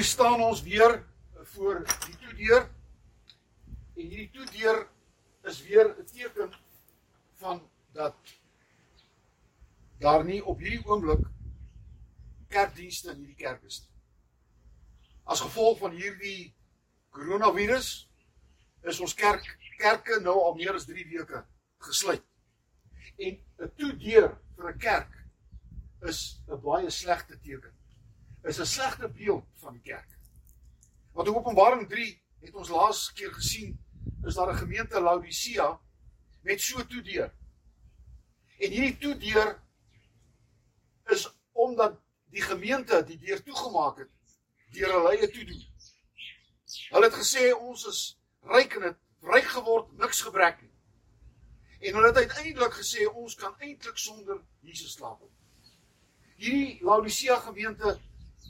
Hier staan ons weer voor die toedeur. En hierdie toedeur is weer 'n teken van dat daar nie op hierdie oomblik kerkdienste in hierdie kerk is nie. As gevolg van hierdie koronavirus is ons kerk kerke nou al meer as 3 weke gesluit. En 'n toedeur vir 'n kerk is 'n baie slegte teken. Is 'n slegte beeld van die kerk. Want in Openbaring 3 het ons laas keer gesien is daar 'n gemeente Laodicea met so toedeur. En hierdie toedeur is omdat die gemeente die deur toegemaak het deur hulle eie toedoen. Hulle het gesê ons is ryk en het ryk geword, niks gebrek nie. En hulle het uiteindelik gesê ons kan eintlik sonder Jesus slaap. Hierdie Laodicea gemeente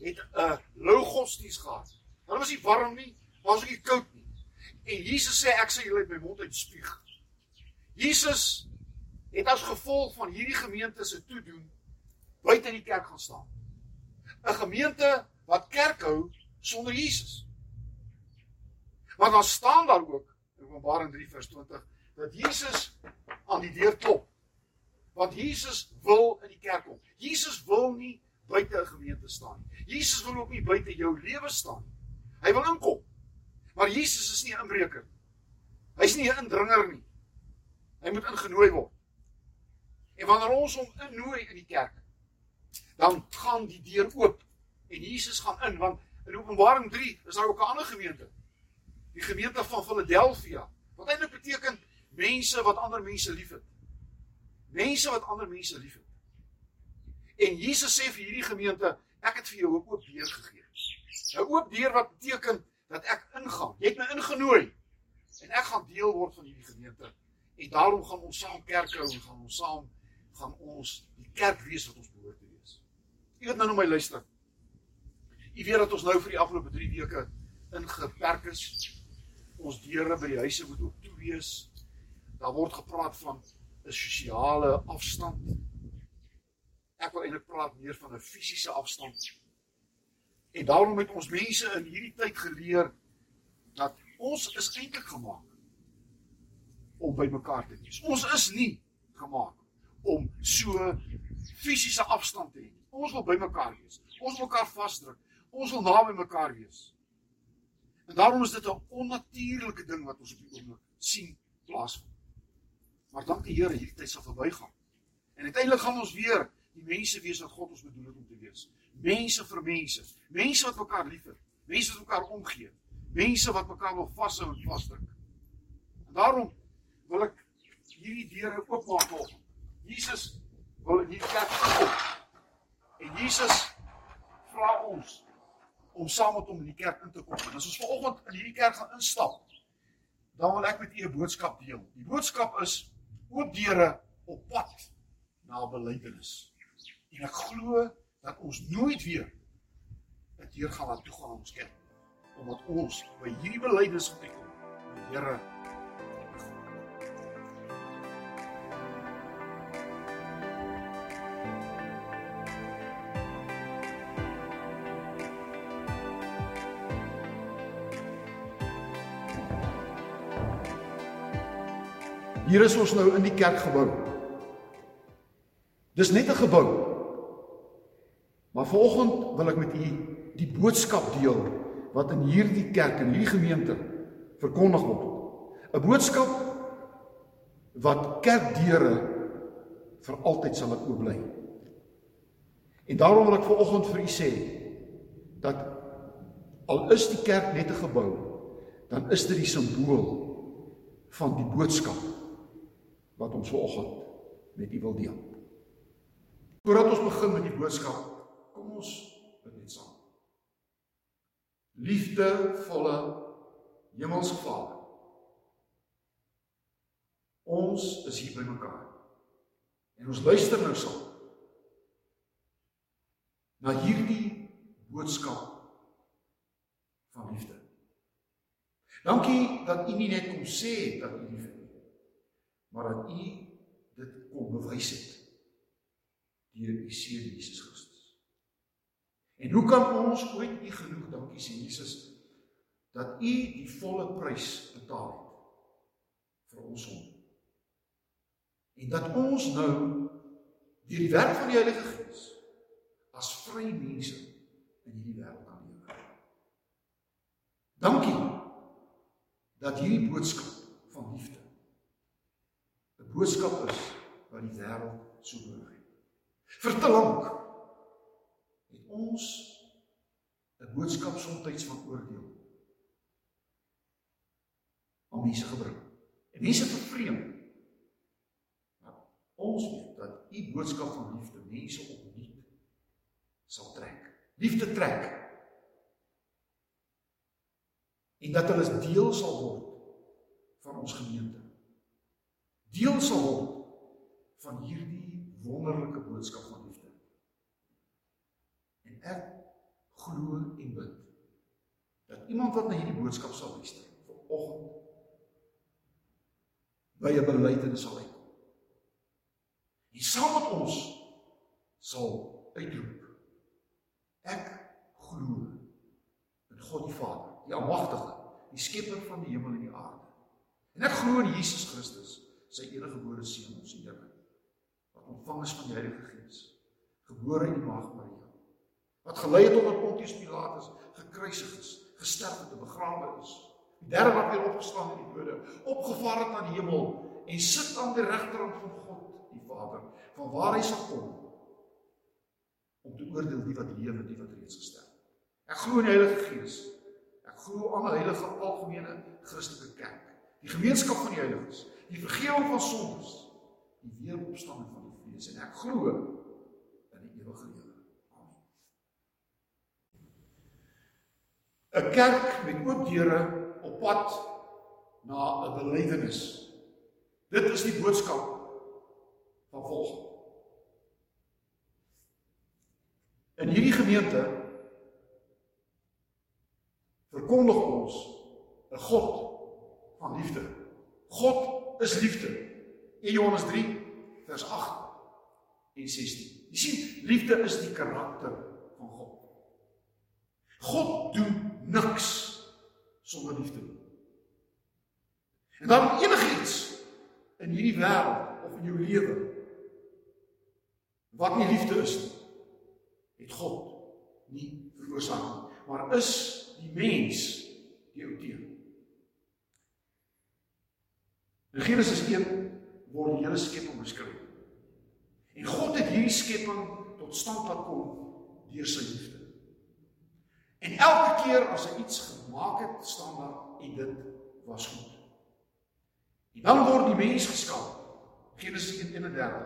het 'n lou godsdiens gehad. Hulle was nie warm nie, was ook nie koud nie. En Jesus sê ek sê julle het my mond uitspieg. Jesus het as gevolg van hierdie gemeente se toedoen buite in die kerk gaan staan. 'n Gemeente wat kerk hou sonder Jesus. Maar dan staan daar ook in Openbaring 3 vers 20 dat Jesus aan die deur klop. Want Jesus wil in die kerk kom. Jesus wil nie buite 'n gemeente staan nie. Jesus wil ook nie buite jou lewe staan nie. Hy wil inkom. Maar Jesus is nie 'n inbreker. Hy's nie 'n indringer nie. Hy moet ingenooi word. En wanneer ons hom innooi in die kerk, dan gaan die deur oop en Jesus gaan in want in Openbaring 3 is daar ook 'n ander gemeente. Die gemeente van Philadelphia. Wat eintlik beteken mense wat ander mense liefhet. Mense wat ander mense liefhet. En Jesus sê vir hierdie gemeente, ek het vir jou 'n oop deur gegee. 'n Oop deur wat beteken dat ek ingaan. Jy het my ingenooi en ek gaan deel word van hierdie gemeente. En daarom gaan ons saam kerk hou en gaan ons saam gaan ons die kerk wees wat ons behoort te wees. U weet nou nou my luister. U weet dat ons nou vir die afgelope 3 weke ingeperk is. Ons deure by die huise moet ook toe wees. Daar word gepraat van 'n sosiale afstand. Ek wil eintlik praat meer van 'n fisiese afstand. En daarom het ons mense in hierdie tyd geleer dat ons is eintlik gemaak om by mekaar te wees. Ons is nie gemaak om so fisiese afstand te hê. Ons wil by mekaar wees. Ons wil mekaar vasdruk. Ons wil naby mekaar wees. En daarom is dit 'n onnatuurlike ding wat ons op die oomblik sien plaasvind. Maar dank die Here, hierdie tyd sal verbygaan. En uiteindelik gaan ons weer die mense wees wat God ons bedoel het om te wees mense vir mense, mense wat mekaar liefhet, mense wat mekaar omgee, mense wat mekaar wil vashou en vasdruk. En daarom wil ek hierdie deure oopmaak vir Jesus wil in hierdie kerk kom. En Jesus vra ons om saam met hom in die kerk in te kom. En as ons vanoggend in hierdie kerk gaan instap, dan wil ek met u 'n boodskap deel. Die boodskap is oop deure op pad na belydenis. En ek glo dat ons nooit weer 'n deur gaan laat toe gaan ons kerk omdat ons by hierdie belydenis gekom die Here Hier is ons nou in die kerkgebou. Dis net 'n gebou. Maar vanoggend wil ek met u die boodskap deel wat in hierdie kerk en hierdie gemeente verkondig word. 'n Boodskap wat kerkdeure vir altyd sal oop bly. En daarom wil ek vanoggend vir u sê dat al is die kerk net 'n gebou, dan is dit die simbool van die boodskap wat ons vanoggend met u wil deel. Voordat ons begin met die boodskap, Kom ons bid net saam. Liefdevolle Hemelse Vader. Ons is hier by mekaar. En ons luister nou saam na hierdie boodskap van liefde. Dankie dat U nie net kom sê dat U liefhet nie, maar dat U dit kom bewys het deur U seun Jesus Christus. En hoe kan ons ooit U genoeg dankie sê Jesus dat U die volle prys betaal het vir ons sonde? En dat ons nou deur die werk van die Heilige Gees as vrye mense in hierdie wêreld kan lewe. Dankie dat hierdie boodskap van liefde 'n boodskap is wat die wêreld so nodig het. Vir te lank ons 'n boodskap soms van oordeel aan mense gebring. En mense vervreem. Maar ons weet dat u boodskap van liefde mense opnuut sal trek. Liefde trek. En dat hulle deel sal word van ons gemeente. Deel sal word van hierdie wonderlike boodskap ek glo en bid dat iemand wat na hierdie boodskap sal luister vanoggend by 'n belydenis sal uitkom. En saam met ons sal uitroep. Ek glo in God die Vader, die Almagtige, die skepper van die hemel en die aarde. En ek glo in Jesus Christus, sy enige gebore seun, ons Here, wat ontvang is van die Heilige Gees, gebore in die maag Maria wat gelei het dat Pontius Pilatus gekruisig is, gesterf het en begrawe is. Derde wat weer opgestaan uit die dode, opgevaar het na die hemel en sit aan die regterhand van God, die Vader, van waar hy sal kom om te oordeel die wat lewe en die wat reeds gesterf het. Ek glo in die Heilige Gees. Ek glo aan die heilige algemene Christelike kerk, die gemeenskap van die heiliges, die vergifnis van sondes, die weeropstanding van die vlees en ek glo in die ewige lewe. 'n kerk met oop deure op pad na 'n belydenis. Dit is die boodskap van volgende. In hierdie gemeente verkondig ons 'n God van liefde. God is liefde. 1 Johannes 3 vers 8 en 16. Jy sien, liefde is die karakter van God. God doen niks sonder liefde. En dan enigiets in hierdie wêreld of in jou lewe wat nie liefde is nie, het God nie veroorsaak nie, maar is die mens die outeur. In Genesis 1 word die hele skepping beskryf. En God het hierdie skepping tot stand laat kom deur sy liefde. En elke keer as hy iets gemaak het, staan daar en dit was goed. En dan word die mens geskaap. Genesis 1:31.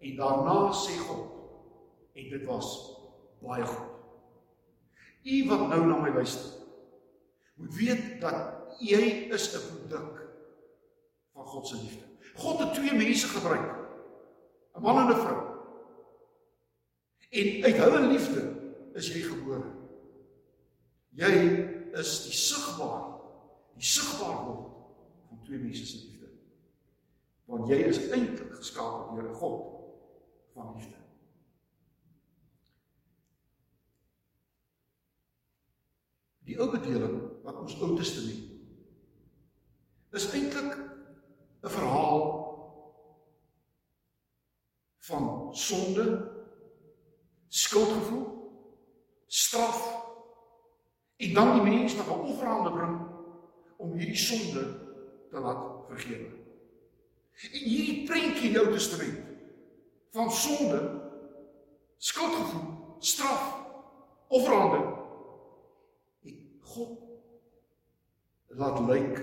En daarna sê God en dit was baie goed. U wat nou na my luister, moet weet dat jy is 'n produk van God se liefde. God het twee mense gebruik. 'n Man en 'n vrou. En uit hulle liefde is jy gebore. Jy is die sigbaar, die sigbaar word van twee mense se liefde. Want jy is eintlik geskaap deur 'n God van liefde. Die ou bedeling wat ons Ou Testament is eintlik 'n verhaal van sonde, skuldgevoel, straf En dan die mens wat 'n offerande bring om hierdie sonde te laat vergewe. En hierdie prentjie in die Ou Testament van sonde, skuldgevoel, straf, offerande. En God laat lyk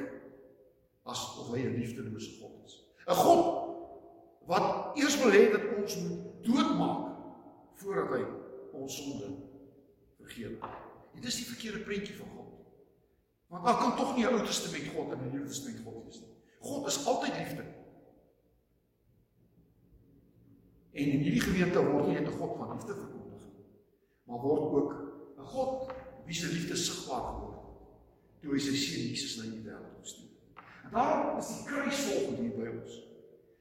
asof hy 'n liefdelose God is. 'n God wat eers wil hê dat ons moet doodmaak voordat hy ons sonde vergewe. Dit is die verkeerde prentjie van God. Want daar kan tog nie 'n Ou Testament God en 'n Nuwe Testament God wees nie. God is altyd liefde. En in hierdie gemeente word nie net 'n God van liefde verkondig nie, maar word ook 'n God wie se liefde sigbaar geword het toe hy sy seun Jesus na die wêreld gestuur het. En daarom is die kruis volgens hier by ons.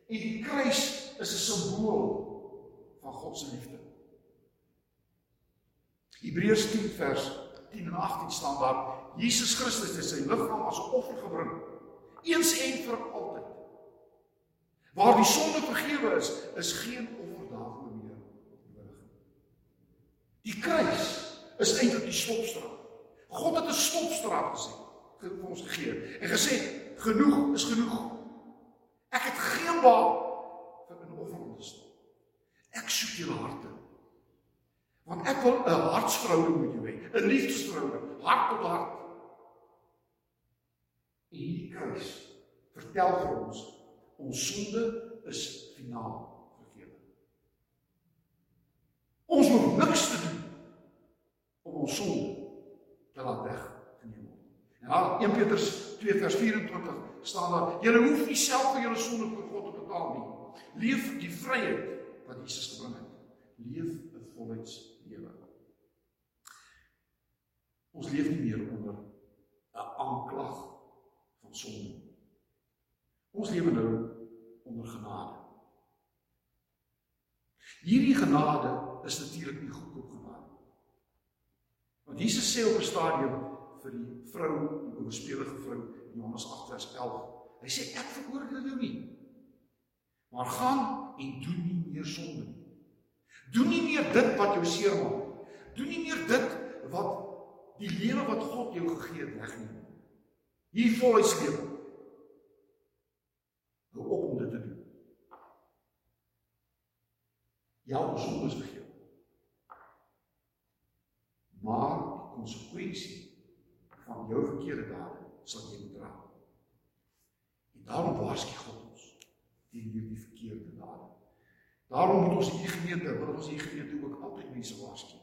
En die kruis is 'n simbool van God se liefde. Hebreërs 10 vers 10 en 18 staan daar: Jesus Christus het sy liggaam as 'n offer gebring, eens en vir altyd. Waar die sonde vergewe is, is geen offer daarvoor meer nodig. Die kruis is eintlik die stopstraat. God het 'n stopstraat gesê vir ons gegee en gesê genoeg is genoeg. Ek het geen baat vir 'n offer om te stop. Ek soek julle harte. Want ek wil 'n hartsverhouding met jou hê, 'n liefdesverhouding, hart tot hart. En hierdie kruis vertel vir ons ons sonde is finaal vergewe. Ons hoef niks te doen om ons sonde te laat weggeneem word. Ja, 1 Petrus 2 vers 24 staan daar: "Julle hoef nie self vir julle sonde voor God te betaal nie. Leef die vryheid wat Jesus gebring het. Leef 'n volheidslewe." Ons leef nie meer onder 'n aanklag van sonde. Ons lewe nou onder genade. Hierdie genade is natuurlik nie goedkoop genade. Want Jesus sê op 'n stadium vir die vrou, die oorspelige vrou in Johannes 8 vers 11. Hy sê ek veroordeel jou nie. Maar gaan en doen nie meer sonde nie. Doen nie meer dit wat jou seermaak. Doen nie meer dit wat die lewe wat God jou gegee het wegneem. Hier volheidslewe. Hou op om dit te doen. Ja, ons sonde is vergeef. Maar die konsekwensie van jou verkeerde dade sal jy moet dra. En daarom waarsku God ons teen hierdie verkeerde dade. Daarom moet ons hierdie gemeente, wil ons hierdie gemeente ook altyd mense waarsku.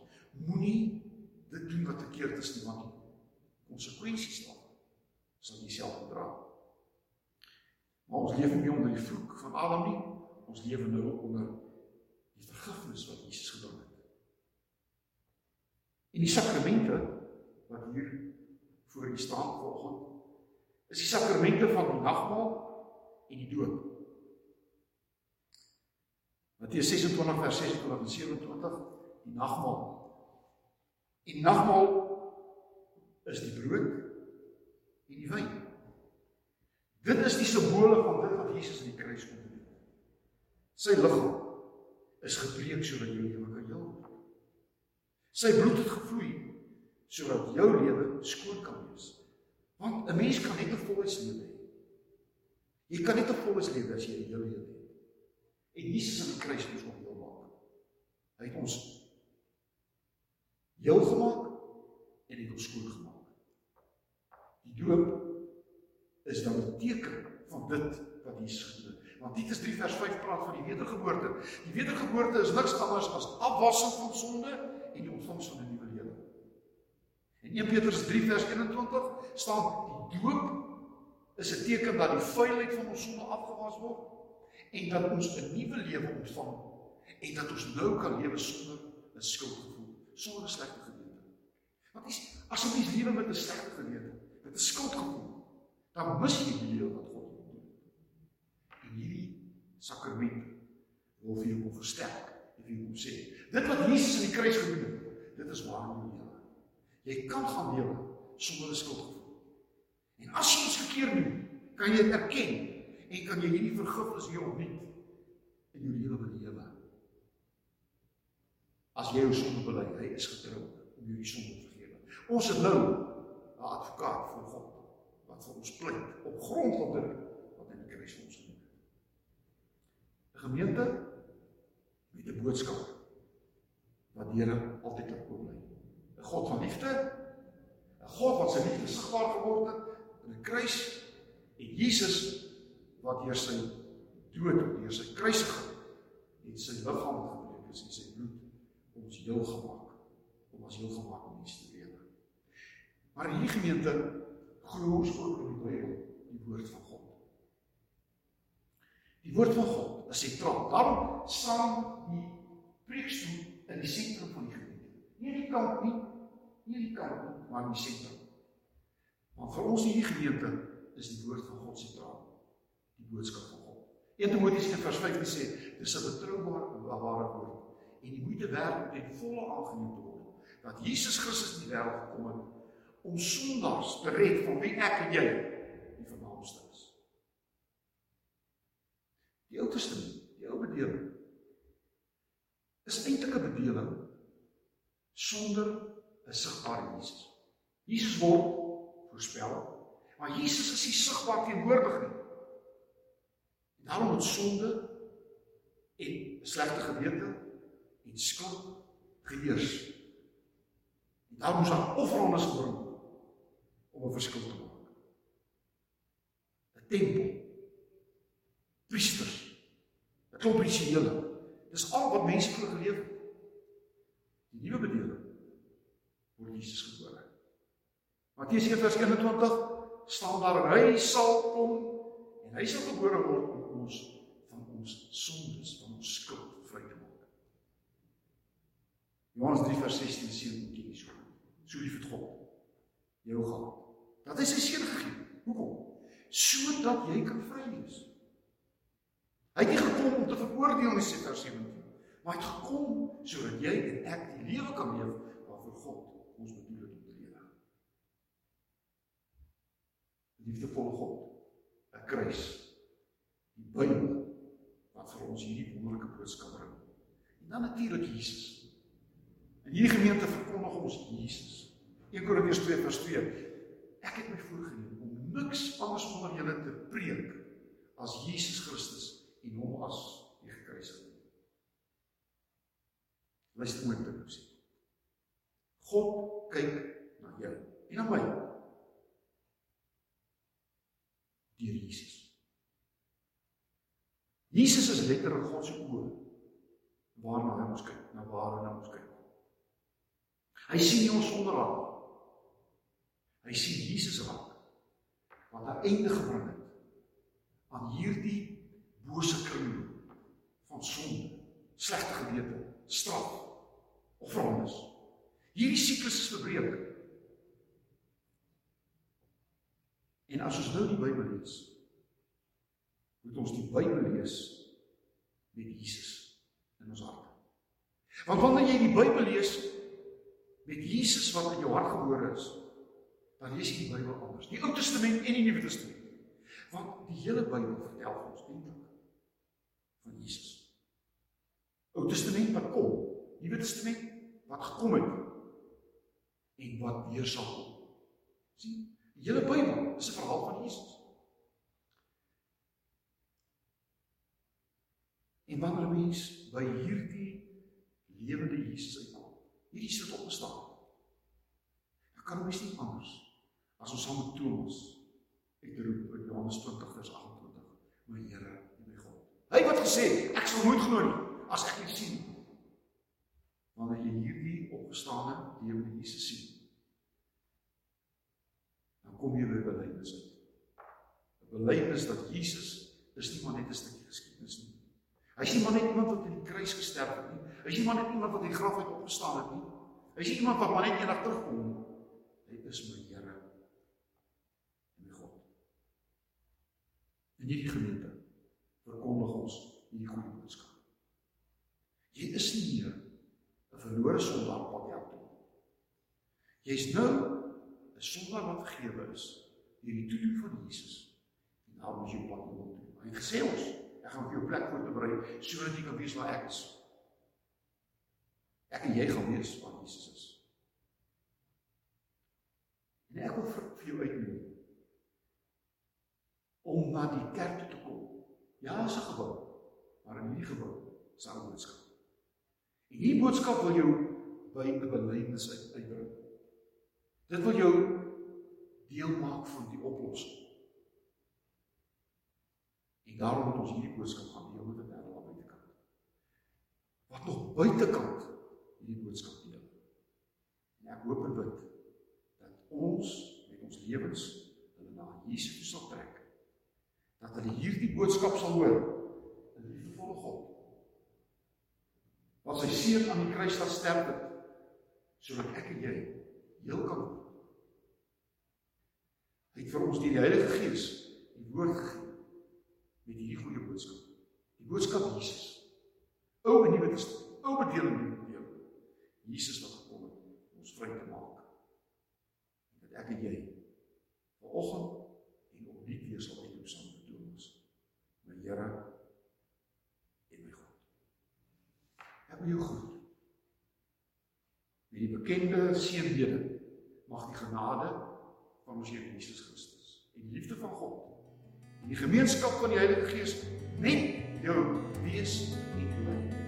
Moenie dit doen wat verkeerd is nie, want konsekwensies daarvan sal jy self dra. Maar ons leef nie onder die vloek van Adam nie. Ons lewe nou onder die vergifnis wat Jesus gebring het. En die sakramente wat hier voor u staan vanoggend is die sakramente van die nagmaal en die doop. Matteus 26 vers 26 en 27 die nagmaal. Die nagmaal is die brood en die wyn. Dit is die simbole van dit wat Jesus aan die kruis kom doen. Sy liggaam is gebreek sodat jy lewe kan heel word. Sy bloed het gevloei sodat jou lewe skoon kan wees. Want 'n mens kan net 'n volheidslewe hê. Jy kan net 'n volheidslewe as jy 'n heel lewe het. En Jesus aan die kruis moes ons heel maak. Hy het ons heel gemaak en het ons skoon gemaak. Die doop is dan 'n teken van dit wat Jesus gedoen het. Want Titus 3 vers 5 praat van die wedergeboorte. Die wedergeboorte is niks anders as afwassing van sonde en die ontvangs van 'n nuwe lewe. In 1 Petrus 3 vers 21 staan die doop is 'n teken dat die vuilheid van ons sonde afgewas word en dat ons 'n nuwe lewe ontvang en dat ons nou kan lewe sonder 'n skuldgevoel, sonder 'n slegte gewete. Want as as jy lewe met 'n slegte gewete, met 'n skuldgevoel, dan mis jy die lewe wat God wil doen. En hierdie sakrament wil vir jou kom versterk en vir jou kom sê, dit wat Jesus aan die kruis gedoen het, dit is waar jy lewe. Jy kan gaan lewe sonder 'n skuldgevoel. En as jy iets verkeerd doen, kan jy dit erken en kan jy hierdie vergifnis hier opnuut in jou lewe belewe. As jy jou sonde bely, hy is getrou om jou die sonde te vergewe. Ons het nou 'n advokaat voor God wat vir ons pleit op grond van dit wat in die kruis vir ons gedoen het. 'n Gemeente met 'n boodskap wat Here altyd op kom bly. 'n God van liefde, 'n God wat sy liefde sigbaar geword het in die kruis en Jesus wat deur sy dood, deur sy kruisiging en sy liggaam gebreek is en sy bloed ons heel gemaak om as heel gemaak mense te lewe. Maar hierdie gemeente glo ons ook in die Bybel, die woord van God. Die woord van God is sentraal. Daarom staan die preekstoel in die sentrum van die gemeente. Nie die kant nie, nie die kant nie, maar in die sentrum. Want vir ons hierdie gemeente is die woord van God sentraal die boodskap van God. 1 Timoteus 1:5 sê dis 'n betroubare ware woord en die moeite werd om ten volle aangeneem te word. dat Jesus Christus in die wêreld gekom het om sondaars te red van wie ek en jy die vernaamste is. Die Ou Testament, die ou bedeling is eintlik 'n bedeling sonder 'n sigbare Jesus. Jesus word voorspel, maar Jesus is nie sigbaar teenwoordig nie. Daarom het sonde en slegte gewete en skuld geheers. En daar moes 'n offerandes bring om 'n verskil te maak. 'n Tempel. Priesters. 'n Klomp rituele. Dis al wat mense voor geleef het. Die nuwe bedeling word Jesus gebore. Matteus 1:21 staan daar hy sal kom en hy sal gebore word sondes, van ons skuld vry te maak. Johannes 3:16 sê dit jy so. So lief het God jou gehad. Dat hy sy seun gegee. Hoekom? Sodat jy kan vry wees. Hy het nie gekom om te veroordeel nie, sê vers 17. Maar hy het gekom sodat jy en ek die lewe kan leef waarvoor God ons bedoel het om te lewe. Liefdevolle God, 'n kruis, die Bybel vir ons hierdie wonderlike boodskap bring. En dan natuurlik Jesus. In hierdie gemeente verkondig ons Jesus. 1 Korintiërs 2 vers 2. Ek het my voorgenem om niks anders onder julle te preek as Jesus Christus en hom as die gekruisigde. Luister mooi dit sê. God kyk na jou en na my. Deur Jesus. Jesus is letterlik God se oë waarna hy ons kyk, na waar hy na ons kyk. Hy sien nie ons sonderhand nie. Hy sien Jesus raak wat 'n einde gebring het aan hierdie bose kring van sonde, slegte gewete, straf of verhandes. Hierdie siklus is verbreek. En as ons nou die Bybel lees, moet ons die Bybel lees met Jesus in ons harte. Want wanneer jy die Bybel lees met Jesus wat in jou hart gebore is, dan lees jy die Bybel anders. Die Ou Testament en die Nuwe Testament. Want die hele Bybel vertel ons eintlik van Jesus. Ou Testament wat kom, Nuwe Testament wat gekom het en wat weer sal kom. sien? Die hele Bybel is 'n verhaal van Jesus. En wanneer 'n mens by hierdie lewende Jesus uitkom, hierdie soort opstaan, dan kan mens nie anders as ons saam met Thomas uitroep in Johannes 20 vers 28, my Here en my God. Hy wat gesê, ek sal nooit glo nie as ek nie sien. Wanneer jy hierdie opgestaane lewende Jesus sien, dan kom jy by belydenis. 'n Belydenis dat Jesus is nie maar net 'n stukkie geskiedenis nie. Hy is nie maar net iemand wat aan die kruis gesterf het nie. Hy is nie maar net iemand wat uit die graf uit opgestaan het nie. Hy is nie iemand wat maar net eendag terugkom nie. Hy is my Here en my God. In hierdie gemeente verkondig ons hierdie goeie boodskap. Jy is nie meer 'n verlore sondaar wat jy toe. Jy's nou 'n sondaar wat vergewe is deur die toedoen van Jesus. En daarom is jy op pad doen. Hy gesê ons, ek gaan vir jou plek voorberei sodat jy kan weet waar ek is. Ek en jy gaan weet waar Jesus is. En ek wil vir, vir jou uitnooi om na die kerk te kom. Ja, is 'n gebou, maar in hierdie gebou is 'n boodskap. En hierdie boodskap wil jou by 'n belydenis uit, uitbring. Dit wil jou deel maak van die oplossing. En daarom moet ons hierdie boodskap gaan deel met 'n wêreld aan buitekant. Wat nog buitekant hierdie boodskap deel. En ek hoop en bid dat ons met ons lewens hulle na Jesus toe sal trek. Dat hulle hierdie boodskap sal hoor. 'n Liefdevolle God. Wat sy seun aan die kruis laat sterf het sodat ek en jy heel kan word. Hy het vir ons die Heilige Gees die woord gegee met hierdie goeie boodskap. Die boodskap Jesus. Ou en Nuwe Testament, ou bedeling en bedeling. Jesus wat gekom het om ons vry te maak. En dat ek en jy vanoggend en opnuut weer sal uitroep saam met Thomas. My Here en my God. Ek wil jou groet. Met die bekende seënbede mag die genade van ons Here Jesus Christus en die liefde van God die gemeenskap van die Heilige Gees net jou wees en bly.